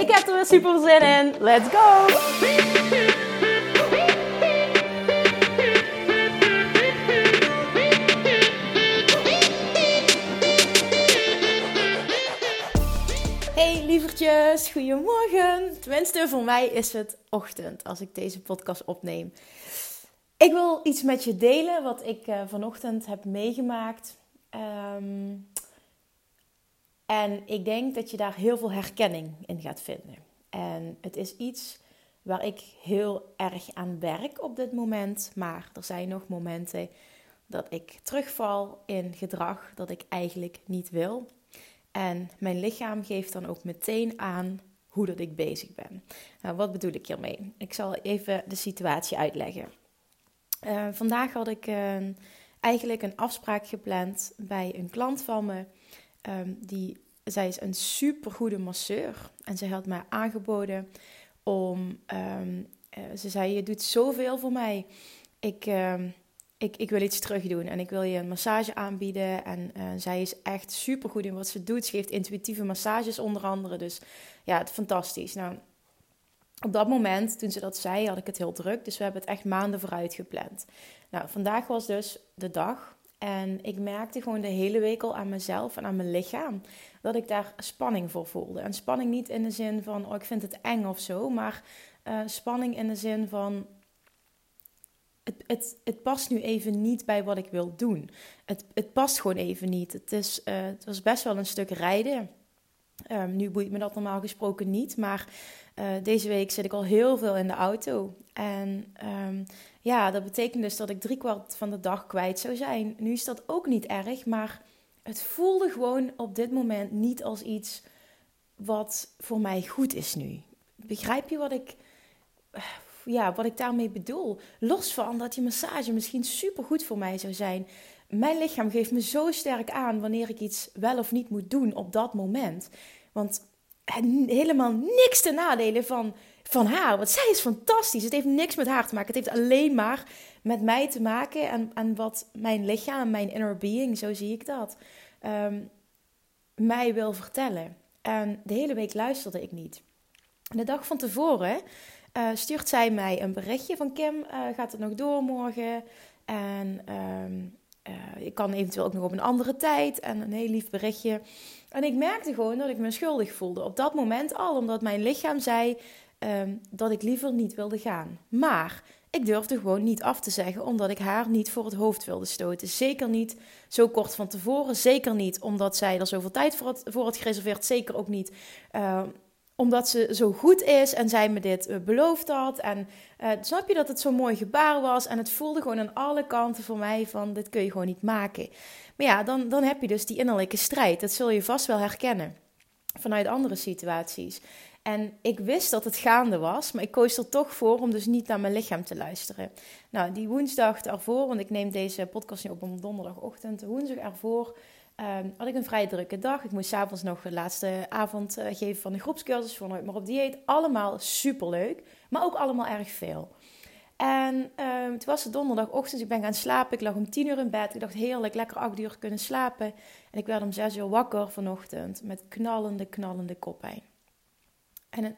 Ik heb er weer super zin in. Let's go! Hey lievertjes, goedemorgen. Tenminste, voor mij is het ochtend als ik deze podcast opneem. Ik wil iets met je delen wat ik uh, vanochtend heb meegemaakt. Um, en ik denk dat je daar heel veel herkenning in gaat vinden. En het is iets waar ik heel erg aan werk op dit moment. Maar er zijn nog momenten dat ik terugval in gedrag dat ik eigenlijk niet wil. En mijn lichaam geeft dan ook meteen aan hoe dat ik bezig ben. Nou, wat bedoel ik hiermee? Ik zal even de situatie uitleggen. Uh, vandaag had ik uh, eigenlijk een afspraak gepland bij een klant van me. Um, die, zij is een supergoede masseur. En zij had mij aangeboden om... Um, ze zei, je doet zoveel voor mij. Ik, ik, ik wil iets terug doen en ik wil je een massage aanbieden. En uh, zij is echt super goed in wat ze doet. Ze geeft intuïtieve massages onder andere. Dus ja, het fantastisch. Nou, op dat moment, toen ze dat zei, had ik het heel druk. Dus we hebben het echt maanden vooruit gepland. Nou, vandaag was dus de dag. En ik merkte gewoon de hele week al aan mezelf en aan mijn lichaam dat ik daar spanning voor voelde. En spanning niet in de zin van, oh, ik vind het eng of zo, maar uh, spanning in de zin van, het, het, het past nu even niet bij wat ik wil doen. Het, het past gewoon even niet. Het, is, uh, het was best wel een stuk rijden. Um, nu boeit me dat normaal gesproken niet, maar uh, deze week zit ik al heel veel in de auto. En um, ja, dat betekent dus dat ik driekwart van de dag kwijt zou zijn. Nu is dat ook niet erg, maar het voelde gewoon op dit moment niet als iets wat voor mij goed is nu. Begrijp je wat ik ja, wat ik daarmee bedoel. Los van dat die massage misschien super goed voor mij zou zijn. Mijn lichaam geeft me zo sterk aan wanneer ik iets wel of niet moet doen op dat moment. Want helemaal niks te nadelen van, van haar. Want zij is fantastisch. Het heeft niks met haar te maken. Het heeft alleen maar met mij te maken. En, en wat mijn lichaam, mijn inner being, zo zie ik dat, um, mij wil vertellen. En de hele week luisterde ik niet. de dag van tevoren uh, stuurt zij mij een berichtje van Kim, uh, gaat het nog door morgen? En um, uh, ik kan eventueel ook nog op een andere tijd en een heel lief berichtje. En ik merkte gewoon dat ik me schuldig voelde. Op dat moment al, omdat mijn lichaam zei um, dat ik liever niet wilde gaan. Maar ik durfde gewoon niet af te zeggen, omdat ik haar niet voor het hoofd wilde stoten. Zeker niet zo kort van tevoren. Zeker niet omdat zij er zoveel tijd voor had, voor had gereserveerd. Zeker ook niet uh, omdat ze zo goed is en zij me dit uh, beloofd had. En uh, snap je dat het zo'n mooi gebaar was? En het voelde gewoon aan alle kanten voor mij van dit kun je gewoon niet maken. Maar ja, dan, dan heb je dus die innerlijke strijd. Dat zul je vast wel herkennen vanuit andere situaties. En ik wist dat het gaande was, maar ik koos er toch voor om dus niet naar mijn lichaam te luisteren. Nou, die woensdag ervoor, want ik neem deze podcast nu op op donderdagochtend, woensdag ervoor Um, had ik een vrij drukke dag. Ik moest s'avonds nog de laatste avond uh, geven van de groepscursus voor Nooit meer op dieet. Allemaal superleuk, maar ook allemaal erg veel. En um, toen was het donderdagochtend, ik ben gaan slapen. Ik lag om tien uur in bed. Ik dacht heerlijk, lekker acht uur kunnen slapen. En ik werd om zes uur wakker vanochtend met knallende, knallende koppijn. En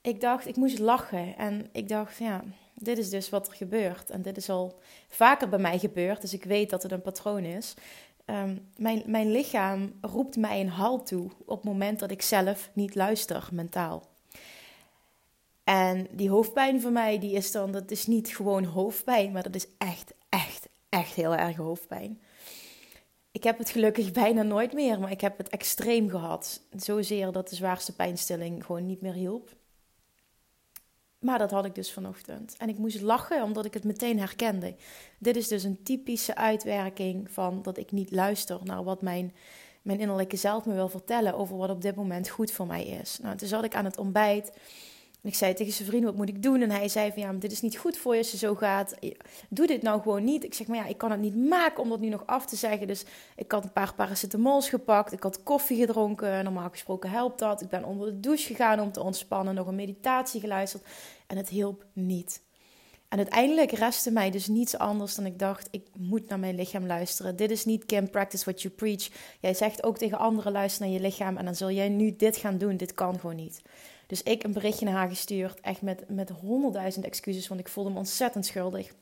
ik dacht, ik moest lachen. En ik dacht, ja, dit is dus wat er gebeurt. En dit is al vaker bij mij gebeurd, dus ik weet dat het een patroon is. Um, mijn, mijn lichaam roept mij een halt toe op het moment dat ik zelf niet luister mentaal. En die hoofdpijn voor mij, die is dan, dat is niet gewoon hoofdpijn, maar dat is echt, echt, echt heel erg hoofdpijn. Ik heb het gelukkig bijna nooit meer, maar ik heb het extreem gehad. Zozeer dat de zwaarste pijnstilling gewoon niet meer hielp. Maar dat had ik dus vanochtend. En ik moest lachen omdat ik het meteen herkende. Dit is dus een typische uitwerking van dat ik niet luister naar wat mijn, mijn innerlijke zelf me wil vertellen over wat op dit moment goed voor mij is. Nou, toen zat ik aan het ontbijt. Ik zei tegen zijn vriend, wat moet ik doen? En hij zei van, ja, maar dit is niet goed voor je als je zo gaat. Doe dit nou gewoon niet. Ik zeg, maar ja, ik kan het niet maken om dat nu nog af te zeggen. Dus ik had een paar paracetamols gepakt. Ik had koffie gedronken. Normaal gesproken helpt dat. Ik ben onder de douche gegaan om te ontspannen. Nog een meditatie geluisterd. En het hielp niet. En uiteindelijk restte mij dus niets anders dan ik dacht: ik moet naar mijn lichaam luisteren. Dit is niet Kim, practice what you preach. Jij zegt ook tegen anderen: luister naar je lichaam. En dan zul jij nu dit gaan doen. Dit kan gewoon niet. Dus ik een berichtje naar haar gestuurd, echt met, met honderdduizend excuses, want ik voelde me ontzettend schuldig.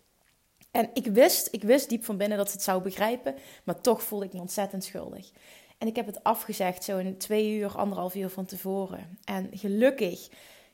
En ik wist, ik wist diep van binnen dat ze het zou begrijpen, maar toch voelde ik me ontzettend schuldig. En ik heb het afgezegd, zo in twee uur, anderhalf uur van tevoren. En gelukkig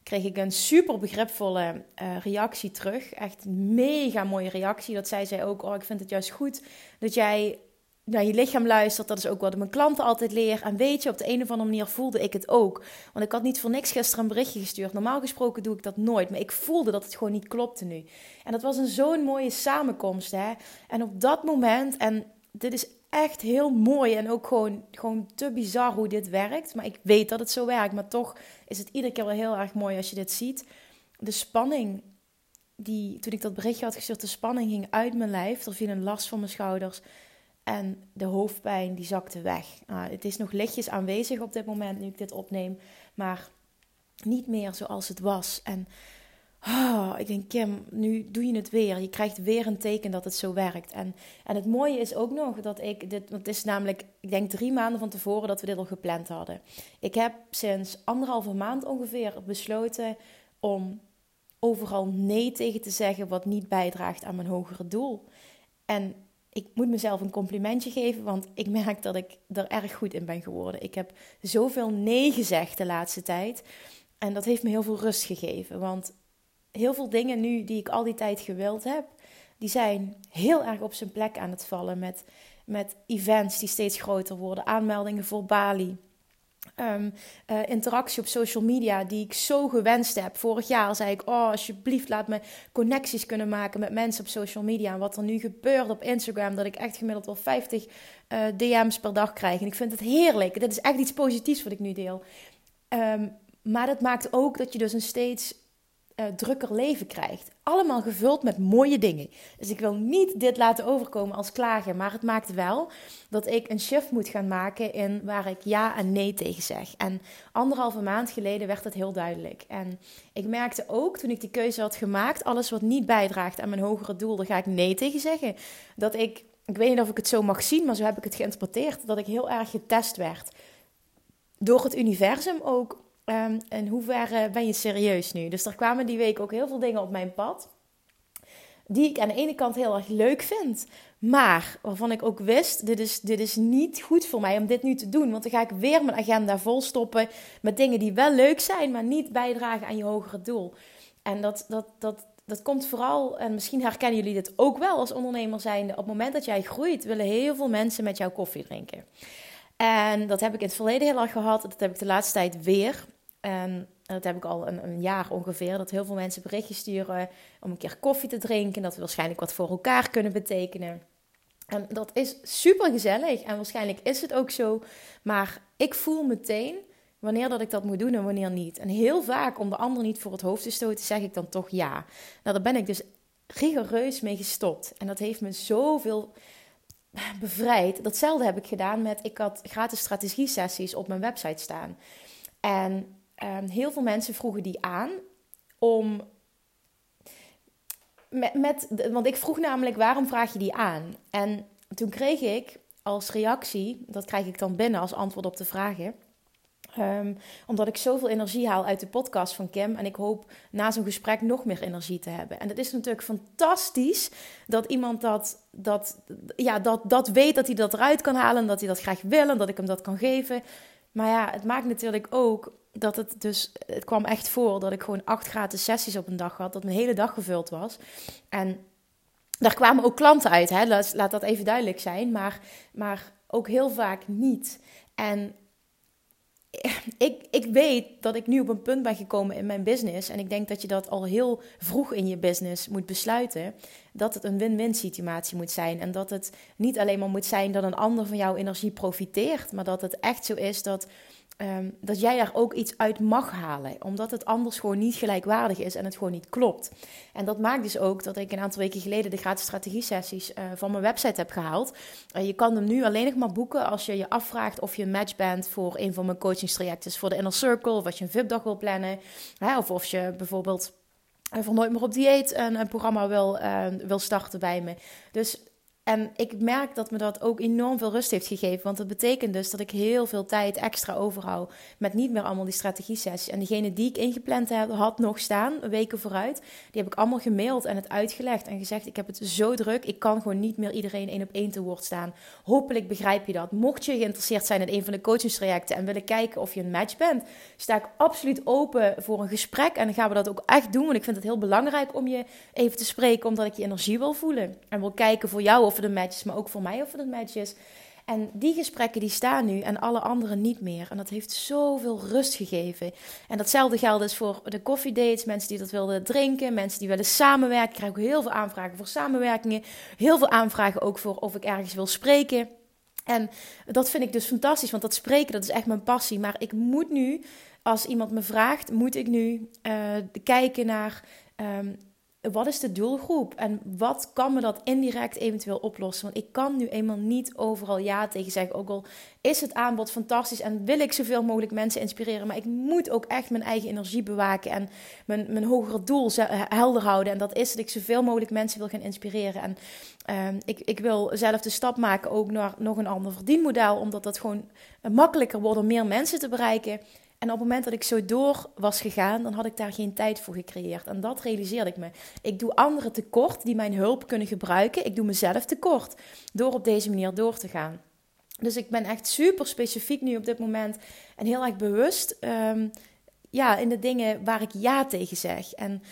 kreeg ik een super begripvolle uh, reactie terug. Echt een mega mooie reactie. Dat zij zei ook, oh, ik vind het juist goed dat jij naar je lichaam luistert. Dat is ook wat mijn klanten altijd leer. En weet je, op de een of andere manier voelde ik het ook. Want ik had niet voor niks gisteren een berichtje gestuurd. Normaal gesproken doe ik dat nooit. Maar ik voelde dat het gewoon niet klopte nu. En dat was een zo'n mooie samenkomst. Hè? En op dat moment, en dit is echt heel mooi en ook gewoon, gewoon te bizar hoe dit werkt. Maar ik weet dat het zo werkt. Maar toch is het iedere keer wel heel erg mooi als je dit ziet. De spanning die, toen ik dat berichtje had gestuurd, de spanning ging uit mijn lijf. Er viel een last van mijn schouders. En de hoofdpijn die zakte weg. Nou, het is nog lichtjes aanwezig op dit moment nu ik dit opneem. Maar niet meer zoals het was. En oh, ik denk, Kim, nu doe je het weer. Je krijgt weer een teken dat het zo werkt. En, en het mooie is ook nog dat ik dit, want het is namelijk, ik denk drie maanden van tevoren dat we dit al gepland hadden. Ik heb sinds anderhalve maand ongeveer besloten om overal nee tegen te zeggen wat niet bijdraagt aan mijn hogere doel. En ik moet mezelf een complimentje geven, want ik merk dat ik er erg goed in ben geworden. Ik heb zoveel nee gezegd de laatste tijd. En dat heeft me heel veel rust gegeven. Want heel veel dingen nu die ik al die tijd gewild heb, die zijn heel erg op zijn plek aan het vallen. Met, met events die steeds groter worden, aanmeldingen voor Bali. Um, uh, interactie op social media die ik zo gewenst heb. Vorig jaar zei ik: Oh, alsjeblieft, laat me connecties kunnen maken met mensen op social media. En wat er nu gebeurt op Instagram, dat ik echt gemiddeld wel 50 uh, DM's per dag krijg. En ik vind het heerlijk. Dit is echt iets positiefs wat ik nu deel. Um, maar dat maakt ook dat je dus een steeds uh, drukker leven krijgt. Allemaal gevuld met mooie dingen. Dus ik wil niet dit laten overkomen als klagen, maar het maakt wel dat ik een shift moet gaan maken in waar ik ja en nee tegen zeg. En anderhalve maand geleden werd dat heel duidelijk. En ik merkte ook toen ik die keuze had gemaakt, alles wat niet bijdraagt aan mijn hogere doel, daar ga ik nee tegen zeggen. Dat ik, ik weet niet of ik het zo mag zien, maar zo heb ik het geïnterpreteerd, dat ik heel erg getest werd. Door het universum ook Um, in hoeverre ben je serieus nu? Dus er kwamen die week ook heel veel dingen op mijn pad. Die ik aan de ene kant heel erg leuk vind. Maar waarvan ik ook wist, dit is, dit is niet goed voor mij om dit nu te doen. Want dan ga ik weer mijn agenda volstoppen met dingen die wel leuk zijn, maar niet bijdragen aan je hogere doel. En dat, dat, dat, dat komt vooral, en misschien herkennen jullie dit ook wel als ondernemer zijnde. Op het moment dat jij groeit, willen heel veel mensen met jou koffie drinken. En dat heb ik in het verleden heel erg gehad. Dat heb ik de laatste tijd weer. En dat heb ik al een, een, jaar ongeveer. Dat heel veel mensen berichtjes sturen om een keer koffie te drinken. Dat we waarschijnlijk wat voor elkaar kunnen betekenen. En dat is super gezellig. En waarschijnlijk is het ook zo. Maar ik voel meteen wanneer dat ik dat moet doen en wanneer niet. En heel vaak om de ander niet voor het hoofd te stoten, zeg ik dan toch ja. Nou, daar ben ik dus rigoureus mee gestopt. En dat heeft me zoveel bevrijd. Datzelfde heb ik gedaan met, ik had gratis strategie sessies op mijn website staan. En Ehm, heel veel mensen vroegen die aan om. Met, met, want ik vroeg namelijk waarom vraag je die aan? En toen kreeg ik als reactie, dat krijg ik dan binnen als antwoord op de vragen. Um, omdat ik zoveel energie haal uit de podcast van Kim. En ik hoop na zo'n gesprek nog meer energie te hebben. En het is natuurlijk fantastisch dat iemand dat, dat, ja, dat, dat weet dat hij dat eruit kan halen. En dat hij dat graag wil en dat ik hem dat kan geven. Maar ja, het maakt natuurlijk ook dat het dus, het kwam echt voor dat ik gewoon acht gratis sessies op een dag had, dat mijn hele dag gevuld was. En daar kwamen ook klanten uit, hè? Laat, laat dat even duidelijk zijn, maar, maar ook heel vaak niet. En ik, ik weet dat ik nu op een punt ben gekomen in mijn business. En ik denk dat je dat al heel vroeg in je business moet besluiten. Dat het een win-win situatie moet zijn. En dat het niet alleen maar moet zijn dat een ander van jouw energie profiteert, maar dat het echt zo is dat Ehm, dat jij er ook iets uit mag halen. Omdat het anders gewoon niet gelijkwaardig is en het gewoon niet klopt. En dat maakt dus ook dat ik een aantal weken geleden de gratis strategie-sessies uh, van mijn website heb gehaald. Je kan hem nu alleen nog maar boeken als je je afvraagt of je een match bent voor een van mijn coachingstrajecten. Dus voor de Inner Circle, of je een VIP-dag wil plannen. Hè, of of je bijvoorbeeld voor Nooit meer op dieet een, een programma wil, wil starten bij me. Dus en ik merk dat me dat ook enorm veel rust heeft gegeven. Want dat betekent dus dat ik heel veel tijd extra overhoud. Met niet meer allemaal die strategie-sessies. En diegene die ik ingepland heb, had nog staan, weken vooruit. Die heb ik allemaal gemaild en het uitgelegd. En gezegd: Ik heb het zo druk. Ik kan gewoon niet meer iedereen één op één te woord staan. Hopelijk begrijp je dat. Mocht je geïnteresseerd zijn in een van de coachingstrajecten. en willen kijken of je een match bent, sta ik absoluut open voor een gesprek. En dan gaan we dat ook echt doen. Want ik vind het heel belangrijk om je even te spreken. Omdat ik je energie wil voelen. En wil kijken voor jou of het een maar ook voor mij of het een. En die gesprekken die staan nu en alle anderen niet meer. En dat heeft zoveel rust gegeven. En datzelfde geldt dus voor de koffiedates. Mensen die dat wilden drinken. Mensen die willen samenwerken. Ik krijg ook heel veel aanvragen voor samenwerkingen. Heel veel aanvragen ook voor of ik ergens wil spreken. En dat vind ik dus fantastisch. Want dat spreken, dat is echt mijn passie. Maar ik moet nu, als iemand me vraagt, moet ik nu uh, kijken naar... Um, wat is de doelgroep en wat kan me dat indirect eventueel oplossen? Want ik kan nu eenmaal niet overal ja tegen zeggen. Ook al is het aanbod fantastisch en wil ik zoveel mogelijk mensen inspireren, maar ik moet ook echt mijn eigen energie bewaken en mijn, mijn hogere doel helder houden. En dat is dat ik zoveel mogelijk mensen wil gaan inspireren. En uh, ik, ik wil zelf de stap maken ook naar nog een ander verdienmodel, omdat dat gewoon makkelijker wordt om meer mensen te bereiken. En op het moment dat ik zo door was gegaan, dan had ik daar geen tijd voor gecreëerd. En dat realiseerde ik me. Ik doe anderen tekort die mijn hulp kunnen gebruiken. Ik doe mezelf tekort door op deze manier door te gaan. Dus ik ben echt super specifiek nu op dit moment en heel erg bewust um, ja, in de dingen waar ik ja tegen zeg. En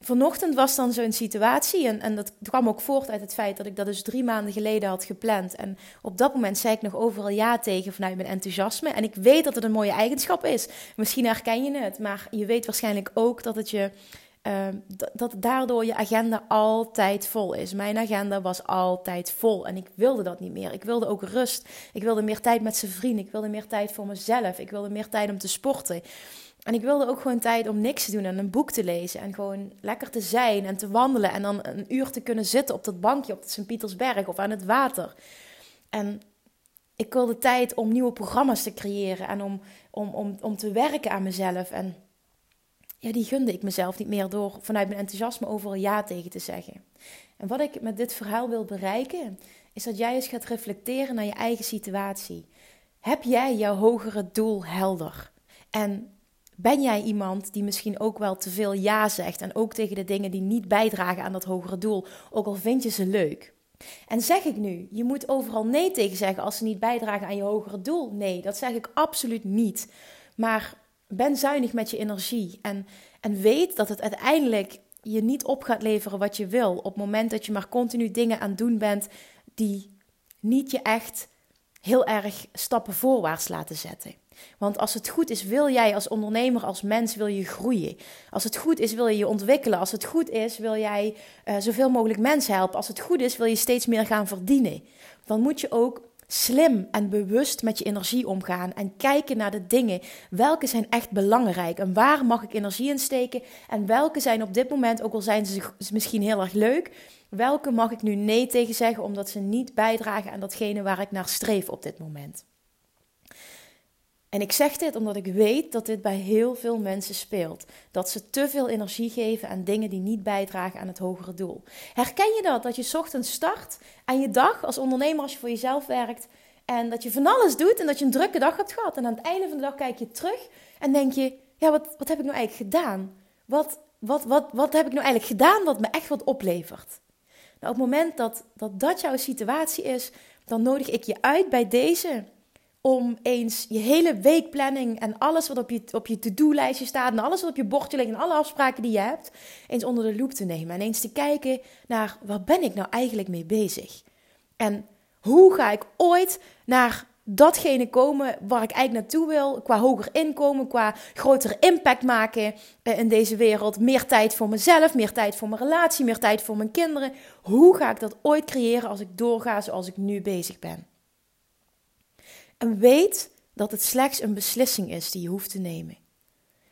vanochtend was dan zo'n situatie. En, en dat kwam ook voort uit het feit dat ik dat dus drie maanden geleden had gepland. En op dat moment zei ik nog overal ja tegen vanuit mijn enthousiasme. En ik weet dat het een mooie eigenschap is. Misschien herken je het, maar je weet waarschijnlijk ook dat het je. Uh, dat daardoor je agenda altijd vol is. Mijn agenda was altijd vol en ik wilde dat niet meer. Ik wilde ook rust. Ik wilde meer tijd met zijn vrienden. Ik wilde meer tijd voor mezelf. Ik wilde meer tijd om te sporten. En ik wilde ook gewoon tijd om niks te doen en een boek te lezen. En gewoon lekker te zijn en te wandelen. En dan een uur te kunnen zitten op dat bankje op Sint-Pietersberg of aan het water. En ik wilde tijd om nieuwe programma's te creëren en om, om, om, om te werken aan mezelf. En ja, die gunde ik mezelf niet meer door vanuit mijn enthousiasme overal ja tegen te zeggen. En wat ik met dit verhaal wil bereiken, is dat jij eens gaat reflecteren naar je eigen situatie. Heb jij jouw hogere doel helder? En ben jij iemand die misschien ook wel te veel ja zegt en ook tegen de dingen die niet bijdragen aan dat hogere doel, ook al vind je ze leuk? En zeg ik nu, je moet overal nee tegen zeggen als ze niet bijdragen aan je hogere doel? Nee, dat zeg ik absoluut niet. Maar ben zuinig met je energie en, en weet dat het uiteindelijk je niet op gaat leveren wat je wil. Op het moment dat je maar continu dingen aan het doen bent die niet je echt heel erg stappen voorwaarts laten zetten. Want als het goed is, wil jij als ondernemer, als mens, wil je groeien. Als het goed is, wil je je ontwikkelen. Als het goed is, wil jij uh, zoveel mogelijk mensen helpen. Als het goed is, wil je steeds meer gaan verdienen. Dan moet je ook slim en bewust met je energie omgaan en kijken naar de dingen. Welke zijn echt belangrijk en waar mag ik energie in steken? En welke zijn op dit moment, ook al zijn ze misschien heel erg leuk, welke mag ik nu nee tegen zeggen omdat ze niet bijdragen aan datgene waar ik naar streef op dit moment? En ik zeg dit omdat ik weet dat dit bij heel veel mensen speelt. Dat ze te veel energie geven aan dingen die niet bijdragen aan het hogere doel. Herken je dat? Dat je ochtends start aan je dag als ondernemer als je voor jezelf werkt. En dat je van alles doet en dat je een drukke dag hebt gehad. En aan het einde van de dag kijk je terug en denk je: ja, wat, wat heb ik nou eigenlijk gedaan? Wat, wat, wat, wat heb ik nou eigenlijk gedaan wat me echt wat oplevert? Nou, op het moment dat, dat dat jouw situatie is, dan nodig ik je uit bij deze om eens je hele weekplanning en alles wat op je, op je to-do-lijstje staat en alles wat op je bordje ligt en alle afspraken die je hebt, eens onder de loep te nemen en eens te kijken naar waar ben ik nou eigenlijk mee bezig? En hoe ga ik ooit naar datgene komen waar ik eigenlijk naartoe wil. Qua hoger inkomen, qua grotere impact maken eh, in deze wereld. Meer tijd voor mezelf, meer tijd voor mijn relatie, meer tijd voor mijn kinderen. Hoe ga ik dat ooit creëren als ik doorga zoals ik nu bezig ben? En weet dat het slechts een beslissing is die je hoeft te nemen.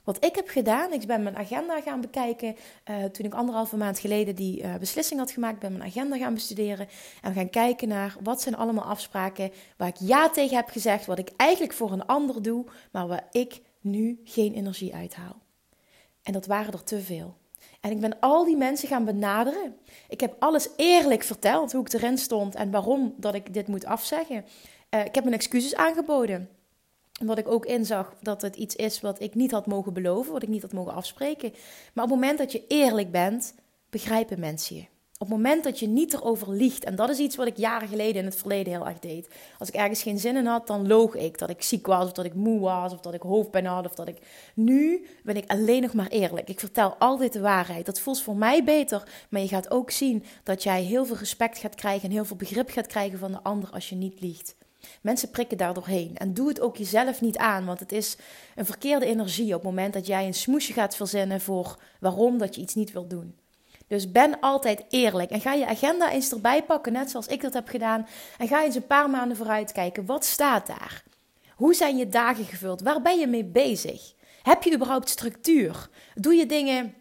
Wat ik heb gedaan, ik ben mijn agenda gaan bekijken. Uh, toen ik anderhalve maand geleden die uh, beslissing had gemaakt, ben mijn agenda gaan bestuderen. En we gaan kijken naar wat zijn allemaal afspraken waar ik ja tegen heb gezegd. Wat ik eigenlijk voor een ander doe, maar waar ik nu geen energie uithaal. En dat waren er te veel. En ik ben al die mensen gaan benaderen. Ik heb alles eerlijk verteld, hoe ik erin stond en waarom dat ik dit moet afzeggen. Uh, ik heb mijn excuses aangeboden omdat ik ook inzag dat het iets is wat ik niet had mogen beloven, wat ik niet had mogen afspreken. Maar op het moment dat je eerlijk bent, begrijpen mensen je. Op het moment dat je niet erover liegt, en dat is iets wat ik jaren geleden in het verleden heel erg deed. Als ik ergens geen zin in had, dan loog ik dat ik ziek was, of dat ik moe was, of dat ik hoofdpijn had, of dat ik. Nu ben ik alleen nog maar eerlijk. Ik vertel altijd de waarheid. Dat voelt voor mij beter, maar je gaat ook zien dat jij heel veel respect gaat krijgen en heel veel begrip gaat krijgen van de ander als je niet liegt. Mensen prikken daar doorheen. En doe het ook jezelf niet aan, want het is een verkeerde energie op het moment dat jij een smoesje gaat verzinnen voor waarom dat je iets niet wilt doen. Dus ben altijd eerlijk en ga je agenda eens erbij pakken, net zoals ik dat heb gedaan. En ga eens een paar maanden vooruit kijken. Wat staat daar? Hoe zijn je dagen gevuld? Waar ben je mee bezig? Heb je überhaupt structuur? Doe je dingen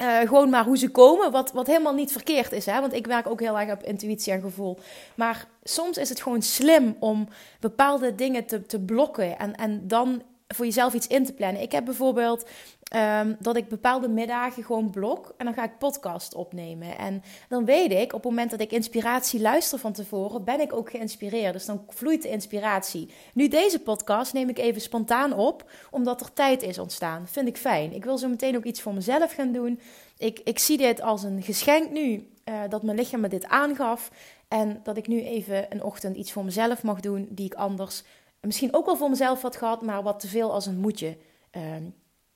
uh, gewoon maar hoe ze komen, wat, wat helemaal niet verkeerd is. Hè? Want ik werk ook heel erg op intuïtie en gevoel. Maar soms is het gewoon slim om bepaalde dingen te, te blokken en, en dan voor jezelf iets in te plannen. Ik heb bijvoorbeeld Ehm, dat ik bepaalde middagen gewoon blok en dan ga ik podcast opnemen. En dan weet ik, op het moment dat ik inspiratie luister van tevoren, ben ik ook geïnspireerd. Dus dan vloeit de inspiratie. Nu deze podcast neem ik even spontaan op, omdat er tijd is ontstaan. Vind ik fijn. Ik wil zo meteen ook iets voor mezelf gaan doen. Ik, ik zie dit als een geschenk nu, uh, dat mijn lichaam me dit aangaf. En dat ik nu even een ochtend iets voor mezelf mag doen, die ik anders misschien ook wel voor mezelf had gehad, maar wat te veel als een moetje uh,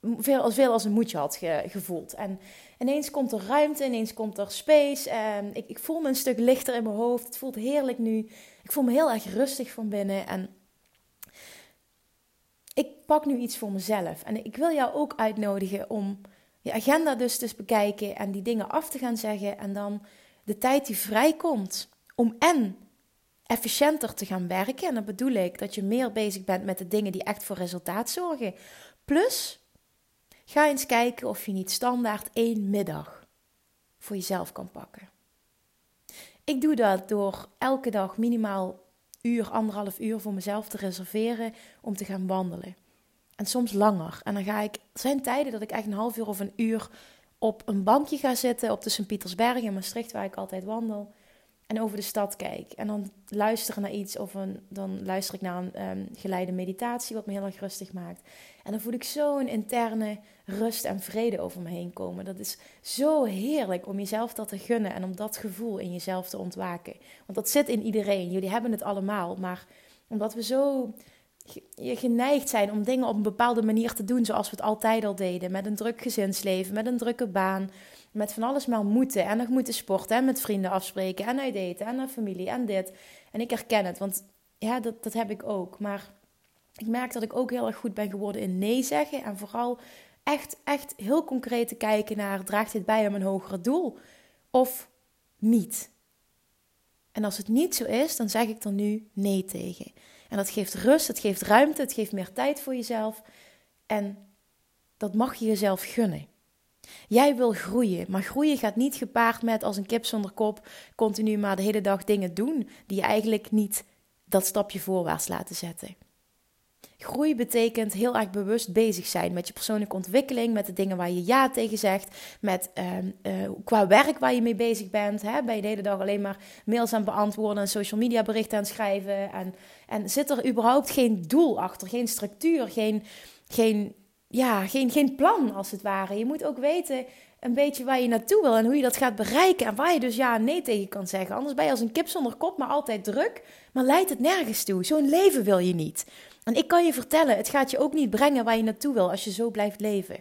veel, als veel als een moedje had gevoeld. En ineens komt er ruimte, ineens komt er space. En ik, ik voel me een stuk lichter in mijn hoofd. Het voelt heerlijk nu. Ik voel me heel erg rustig van binnen. En ik pak nu iets voor mezelf. En ik wil jou ook uitnodigen om je agenda dus te bekijken en die dingen af te gaan zeggen. En dan de tijd die vrijkomt om en efficiënter te gaan werken. En dan bedoel ik dat je meer bezig bent met de dingen die echt voor resultaat zorgen. Plus Ga eens kijken of je niet standaard één middag voor jezelf kan pakken. Ik doe dat door elke dag minimaal uur, anderhalf uur voor mezelf te reserveren om te gaan wandelen. En soms langer. En dan ga ik, er zijn tijden dat ik echt een half uur of een uur op een bankje ga zitten op de Sint-Pietersberg in Maastricht, waar ik altijd wandel en over de stad kijk. En dan luisteren naar iets of een, dan luister ik naar een um, geleide meditatie, wat me heel erg rustig maakt. En dan voel ik zo'n interne rust en vrede over me heen komen. Dat is zo heerlijk om jezelf dat te gunnen en om dat gevoel in jezelf te ontwaken. Want dat zit in iedereen. Jullie hebben het allemaal. Maar omdat we zo geneigd zijn om dingen op een bepaalde manier te doen zoals we het altijd al deden. Met een druk gezinsleven, met een drukke baan met van alles maar moeten. En nog moeten sporten en met vrienden afspreken en uit eten en naar familie en dit. En ik herken het, want ja, dat, dat heb ik ook. Maar ik merk dat ik ook heel erg goed ben geworden in nee zeggen. En vooral echt, echt heel concreet te kijken naar, draagt dit bij aan mijn hogere doel? Of niet? En als het niet zo is, dan zeg ik er nu nee tegen. En dat geeft rust, het geeft ruimte, het geeft meer tijd voor jezelf. En dat mag je jezelf gunnen. Jij wil groeien, maar groeien gaat niet gepaard met als een kip zonder kop continu maar de hele dag dingen doen die je eigenlijk niet dat stapje voorwaarts laten zetten. Groei betekent heel erg bewust bezig zijn met je persoonlijke ontwikkeling, met de dingen waar je ja tegen zegt, met uh, qua werk waar je mee bezig bent. Hè? Ben je de hele dag alleen maar mails aan beantwoorden en social media berichten aan schrijven? En, en zit er überhaupt geen doel achter, geen structuur, geen, geen ja, geen, geen plan als het ware. Je moet ook weten een beetje waar je naartoe wil en hoe je dat gaat bereiken. En waar je dus ja en nee tegen kan zeggen. Anders ben je als een kip zonder kop, maar altijd druk. Maar leidt het nergens toe. Zo'n leven wil je niet. En ik kan je vertellen, het gaat je ook niet brengen waar je naartoe wil als je zo blijft leven.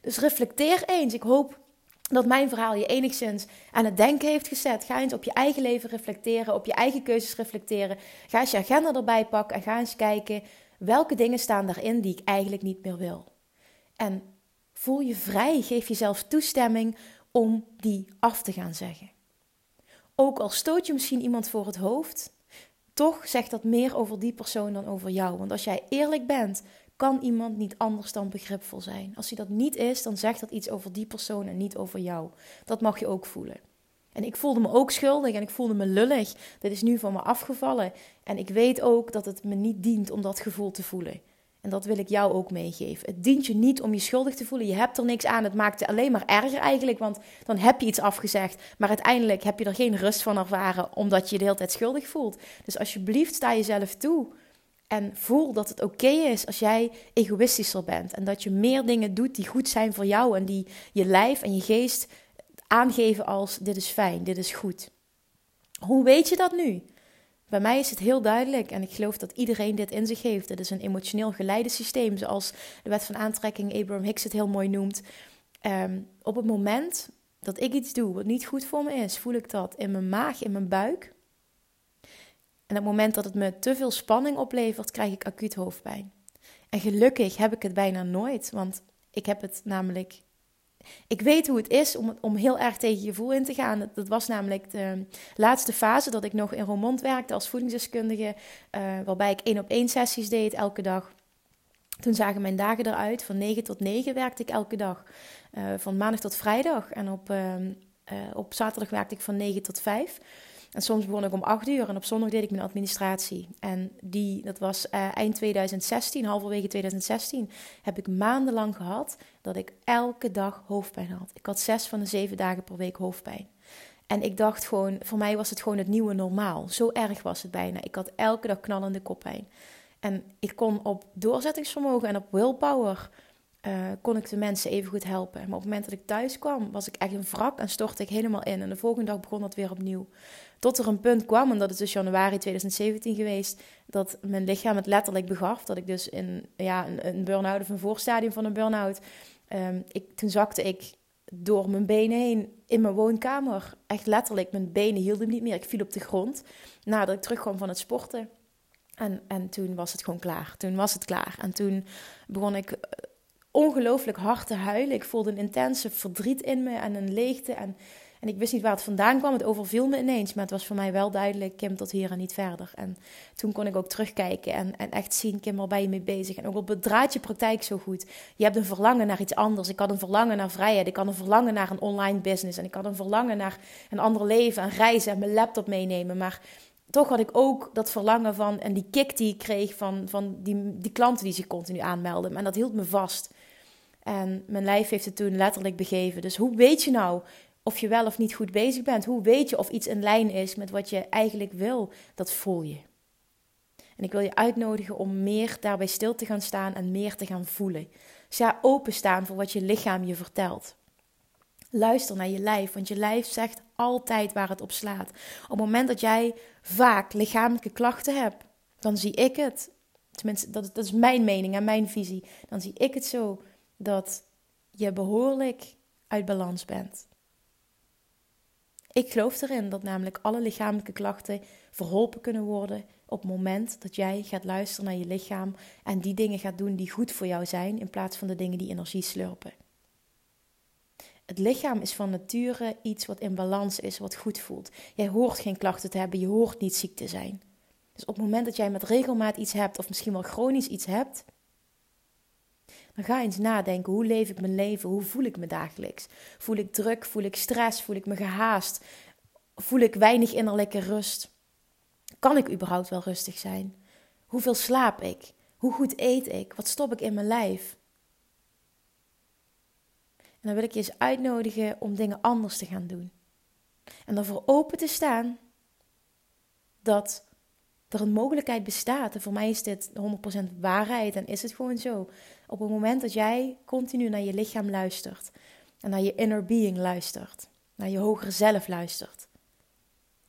Dus reflecteer eens. Ik hoop dat mijn verhaal je enigszins aan het denken heeft gezet. Ga eens op je eigen leven reflecteren, op je eigen keuzes reflecteren. Ga eens je agenda erbij pakken en ga eens kijken welke dingen staan daarin die ik eigenlijk niet meer wil. En voel je vrij, geef jezelf toestemming om die af te gaan zeggen. Ook al stoot je misschien iemand voor het hoofd, toch zegt dat meer over die persoon dan over jou. Want als jij eerlijk bent, kan iemand niet anders dan begripvol zijn. Als hij dat niet is, dan zegt dat iets over die persoon en niet over jou. Dat mag je ook voelen. En ik voelde me ook schuldig en ik voelde me lullig. Dit is nu van me afgevallen. En ik weet ook dat het me niet dient om dat gevoel te voelen. En dat wil ik jou ook meegeven. Het dient je niet om je schuldig te voelen. Je hebt er niks aan. Het maakt het alleen maar erger eigenlijk. Want dan heb je iets afgezegd. Maar uiteindelijk heb je er geen rust van ervaren. Omdat je je de hele tijd schuldig voelt. Dus alsjeblieft sta jezelf toe. En voel dat het oké is als jij egoïstischer bent. En dat je meer dingen doet die goed zijn voor jou. En die je lijf en je geest aangeven als dit is fijn, dit is goed. Hoe weet je dat nu? Bij mij is het heel duidelijk en ik geloof dat iedereen dit in zich heeft. Het is een emotioneel geleide systeem, zoals de wet van aantrekking Abraham Hicks het heel mooi noemt. Um, op het moment dat ik iets doe wat niet goed voor me is, voel ik dat in mijn maag, in mijn buik. En op het moment dat het me te veel spanning oplevert, krijg ik acuut hoofdpijn. En gelukkig heb ik het bijna nooit, want ik heb het namelijk ik weet hoe het is om, om heel erg tegen je gevoel in te gaan. Dat, was namelijk de laatste fase dat ik nog in Roermond werkte als voedingsdeskundige. Uh, waarbij ik één op één sessies deed elke dag. Toen zagen mijn dagen eruit. Van 9 tot 9 werkte ik elke dag. Uh, van maandag tot vrijdag. En op, uh, op zaterdag werkte ik van 9 tot 5. En soms begon ik om acht uur en op zondag deed ik mijn administratie. En die, dat was uh, eind 2016, halverwege 2016, heb ik maandenlang gehad dat ik elke dag hoofdpijn had. Ik had zes van de zeven dagen per week hoofdpijn. En ik dacht gewoon, voor mij was het gewoon het nieuwe normaal. Zo erg was het bijna. Ik had elke dag knallende koppijn. En ik kon op doorzettingsvermogen en op willpower uh, kon ik de mensen even goed helpen. Maar op het moment dat ik thuis kwam, was ik echt een wrak en stortte ik helemaal in. En de volgende dag begon dat weer opnieuw. Tot er een punt kwam, en dat is dus januari 2017 geweest, dat mijn lichaam het letterlijk begaf. Dat ik dus in ja, een, een burn-out of een voorstadium van een burn-out, um, ik, toen zakte ik door mijn benen heen in mijn woonkamer. Echt letterlijk, mijn benen hielden niet meer. Ik viel op de grond nadat ik terugkwam van het sporten. En, en toen was het gewoon klaar. Toen was het klaar. En toen begon ik ongelooflijk hard te huilen. Ik voelde een intense verdriet in me en een leegte. En, en ik wist niet waar het vandaan kwam. Het overviel me ineens. Maar het was voor mij wel duidelijk, Kim, tot hier en niet verder. En toen kon ik ook terugkijken en, en echt zien, Kim, waar ben je mee bezig? En ook op het draadje praktijk zo goed. Je hebt een verlangen naar iets anders. Ik had een verlangen naar vrijheid. Ik had een verlangen naar een online business. En ik had een verlangen naar een ander leven en reizen en mijn laptop meenemen. Maar toch had ik ook dat verlangen van en die kick die ik kreeg van, van die, die klanten die zich continu aanmelden. En dat hield me vast. En mijn lijf heeft het toen letterlijk begeven. Dus hoe weet je nou of je wel of niet goed bezig bent? Hoe weet je of iets in lijn is met wat je eigenlijk wil? Dat voel je. En ik wil je uitnodigen om meer daarbij stil te gaan staan en meer te gaan voelen. Dus ja, openstaan voor wat je lichaam je vertelt. Luister naar je lijf, want je lijf zegt altijd waar het op slaat. Op het moment dat jij vaak lichamelijke klachten hebt, dan zie ik het. Tenminste, dat, dat is mijn mening en mijn visie. Dan zie ik het zo dat je behoorlijk uit balans bent. Ik geloof erin dat namelijk alle lichamelijke klachten verholpen kunnen worden op het moment dat jij gaat luisteren naar je lichaam en die dingen gaat doen die goed voor jou zijn in plaats van de dingen die energie slurpen. Het lichaam is van nature iets wat in balans is, wat goed voelt. Jij hoort geen klachten te hebben, je hoort niet ziek te zijn. Dus op het moment dat jij met regelmaat iets hebt, of misschien wel chronisch iets hebt, dan ga eens nadenken: hoe leef ik mijn leven? Hoe voel ik me dagelijks? Voel ik druk? Voel ik stress? Voel ik me gehaast? Voel ik weinig innerlijke rust? Kan ik überhaupt wel rustig zijn? Hoeveel slaap ik? Hoe goed eet ik? Wat stop ik in mijn lijf? En dan wil ik je eens uitnodigen om dingen anders te gaan doen. En ervoor open te staan dat er een mogelijkheid bestaat. En voor mij is dit 100% waarheid en is het gewoon zo. Op het moment dat jij continu naar je lichaam luistert en naar je inner being luistert, naar je hogere zelf luistert,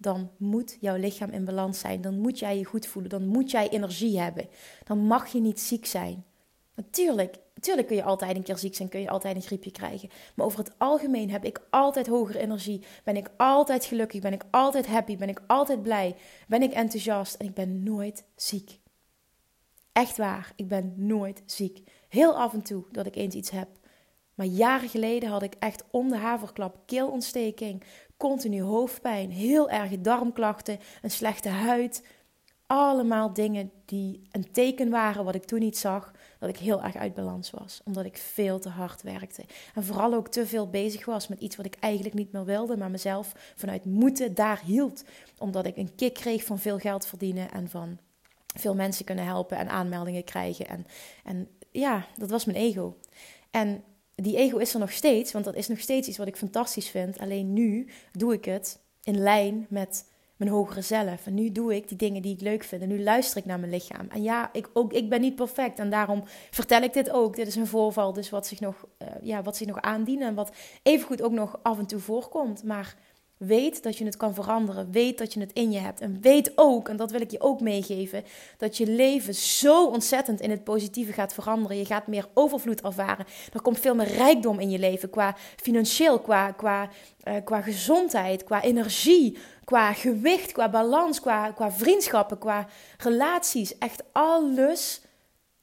dan moet jouw lichaam in balans zijn. Dan moet jij je goed voelen. Dan moet jij energie hebben. Dan mag je niet ziek zijn. Natuurlijk, Tuurlijk kun je altijd een keer ziek zijn, kun je altijd een griepje krijgen. Maar over het algemeen heb ik altijd hogere energie. Ben ik altijd gelukkig, ben ik altijd happy, ben ik altijd blij, ben ik enthousiast en ik ben nooit ziek. Echt waar, ik ben nooit ziek. Heel af en toe dat ik eens iets heb. Maar jaren geleden had ik echt om de haverklap keelontsteking, continu hoofdpijn, heel erge darmklachten, een slechte huid. Allemaal dingen die een teken waren wat ik toen niet zag, dat ik heel erg uit balans was. Omdat ik veel te hard werkte. En vooral ook te veel bezig was met iets wat ik eigenlijk niet meer wilde, maar mezelf vanuit moeten daar hield. Omdat ik een kick kreeg van veel geld verdienen en van veel mensen kunnen helpen en aanmeldingen krijgen. En, en ja, dat was mijn ego. En die ego is er nog steeds, want dat is nog steeds iets wat ik fantastisch vind. Alleen nu doe ik het in lijn met mijn hogere zelf. En nu doe ik die dingen die ik leuk vind. En nu luister ik naar mijn lichaam. En ja, ik, ook, ik ben niet perfect. En daarom vertel ik dit ook. Dit is een voorval, dus wat zich nog, uh, ja, wat zich nog aandient. En wat evengoed ook nog af en toe voorkomt. Maar Weet dat je het kan veranderen. Weet dat je het in je hebt. En weet ook, en dat wil ik je ook meegeven, dat je leven zo ontzettend in het positieve gaat veranderen. Je gaat meer overvloed ervaren. Er komt veel meer rijkdom in je leven. Qua financieel, qua, qua, uh, qua gezondheid, qua energie, qua gewicht, qua balans, qua, qua vriendschappen, qua relaties. Echt alles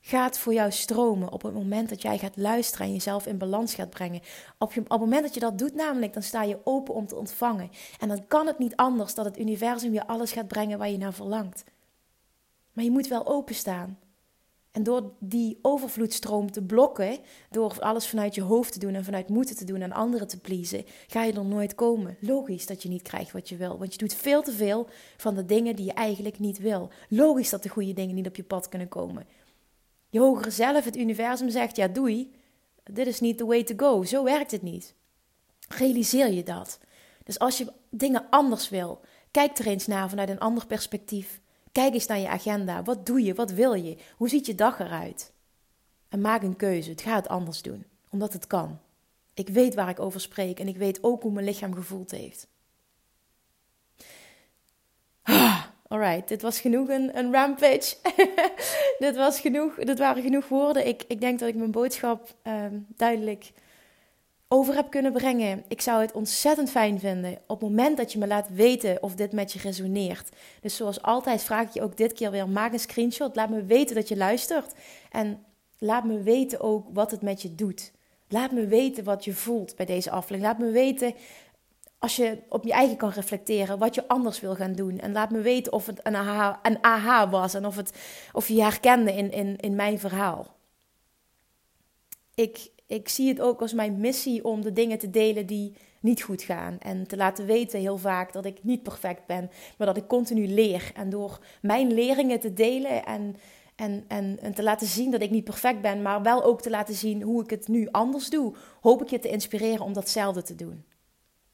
gaat voor jou stromen op het moment dat jij gaat luisteren en jezelf in balans gaat brengen. Op, je, op het moment dat je dat doet, namelijk, dan sta je open om te ontvangen. En dan kan het niet anders dat het universum je alles gaat brengen waar je naar verlangt. Maar je moet wel openstaan. En door die overvloedstroom te blokken, door alles vanuit je hoofd te doen en vanuit moeten te doen en anderen te pleasen, ga je er nooit komen. Logisch dat je niet krijgt wat je wil, want je doet veel te veel van de dingen die je eigenlijk niet wil. Logisch dat de goede dingen niet op je pad kunnen komen. Je hogere zelf, het universum zegt, ja doei, dit is niet the way to go. Zo werkt het niet. Realiseer je dat. Dus als je dingen anders wil, kijk er eens naar vanuit een ander perspectief. Kijk eens naar je agenda. Wat doe je? Wat wil je? Hoe ziet je dag eruit? En maak een keuze. Het gaat anders doen, omdat het kan. Ik weet waar ik over spreek en ik weet ook hoe mijn lichaam gevoeld heeft. Ah. Alright, dit was genoeg een, een rampage. dit, was genoeg, dit waren genoeg woorden. Ik, ik denk dat ik mijn boodschap um, duidelijk over heb kunnen brengen. Ik zou het ontzettend fijn vinden op het moment dat je me laat weten of dit met je resoneert. Dus zoals altijd vraag ik je ook dit keer weer: maak een screenshot. Laat me weten dat je luistert. En laat me weten ook wat het met je doet. Laat me weten wat je voelt bij deze aflevering. Laat me weten als je op je eigen kan reflecteren, wat je anders wil gaan doen. En laat me weten of het een aha, was en of, het, of je je herkende in, in, in mijn verhaal. Ik, ik zie het ook als mijn missie om de dingen te delen die niet goed gaan. En te laten weten heel vaak dat ik niet perfect ben, maar dat ik continu leer. En door mijn leringen te delen en, en, en, en te laten zien dat ik niet perfect ben, maar wel ook te laten zien hoe ik het nu anders doe, hoop ik je te inspireren om datzelfde te doen.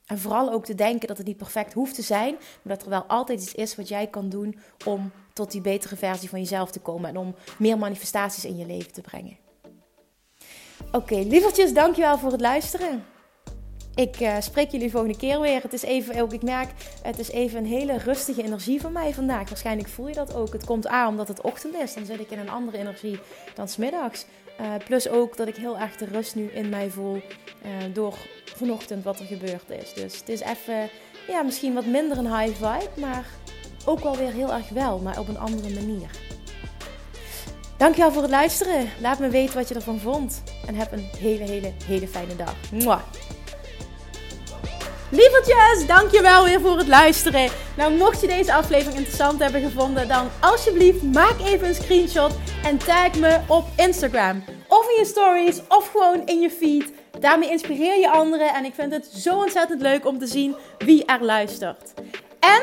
En vooral ook te denken dat het niet perfect hoeft te zijn, maar dat er wel altijd iets is wat jij kan doen om tot die betere versie van jezelf te komen en om meer manifestaties in je leven te brengen. Oké, lievertjes, dankjewel voor het luisteren. Ik uh, spreek jullie volgende keer weer. Het is even, ook ik merk, het is even een hele rustige energie van mij vandaag. Waarschijnlijk voel je dat ook. Het komt aan omdat het ochtend is. Dan zit ik in een andere energie dan smiddags. Uh, plus ook dat ik heel erg de rust nu in mij voel uh, door vanochtend wat er gebeurd is. Dus het is even, ja, misschien wat minder een high vibe, maar ook wel weer heel erg wel, maar op een andere manier. Dankjewel voor het luisteren. Laat me weten wat je ervan vond. En heb een hele, hele, hele fijne dag. Mwah. Lievertjes, dankjewel weer voor het luisteren. Nou, mocht je deze aflevering interessant hebben gevonden, dan alsjeblieft maak even een screenshot en tag me op Instagram. Of in je stories, of gewoon in je feed. Daarmee inspireer je anderen en ik vind het zo ontzettend leuk om te zien wie er luistert. En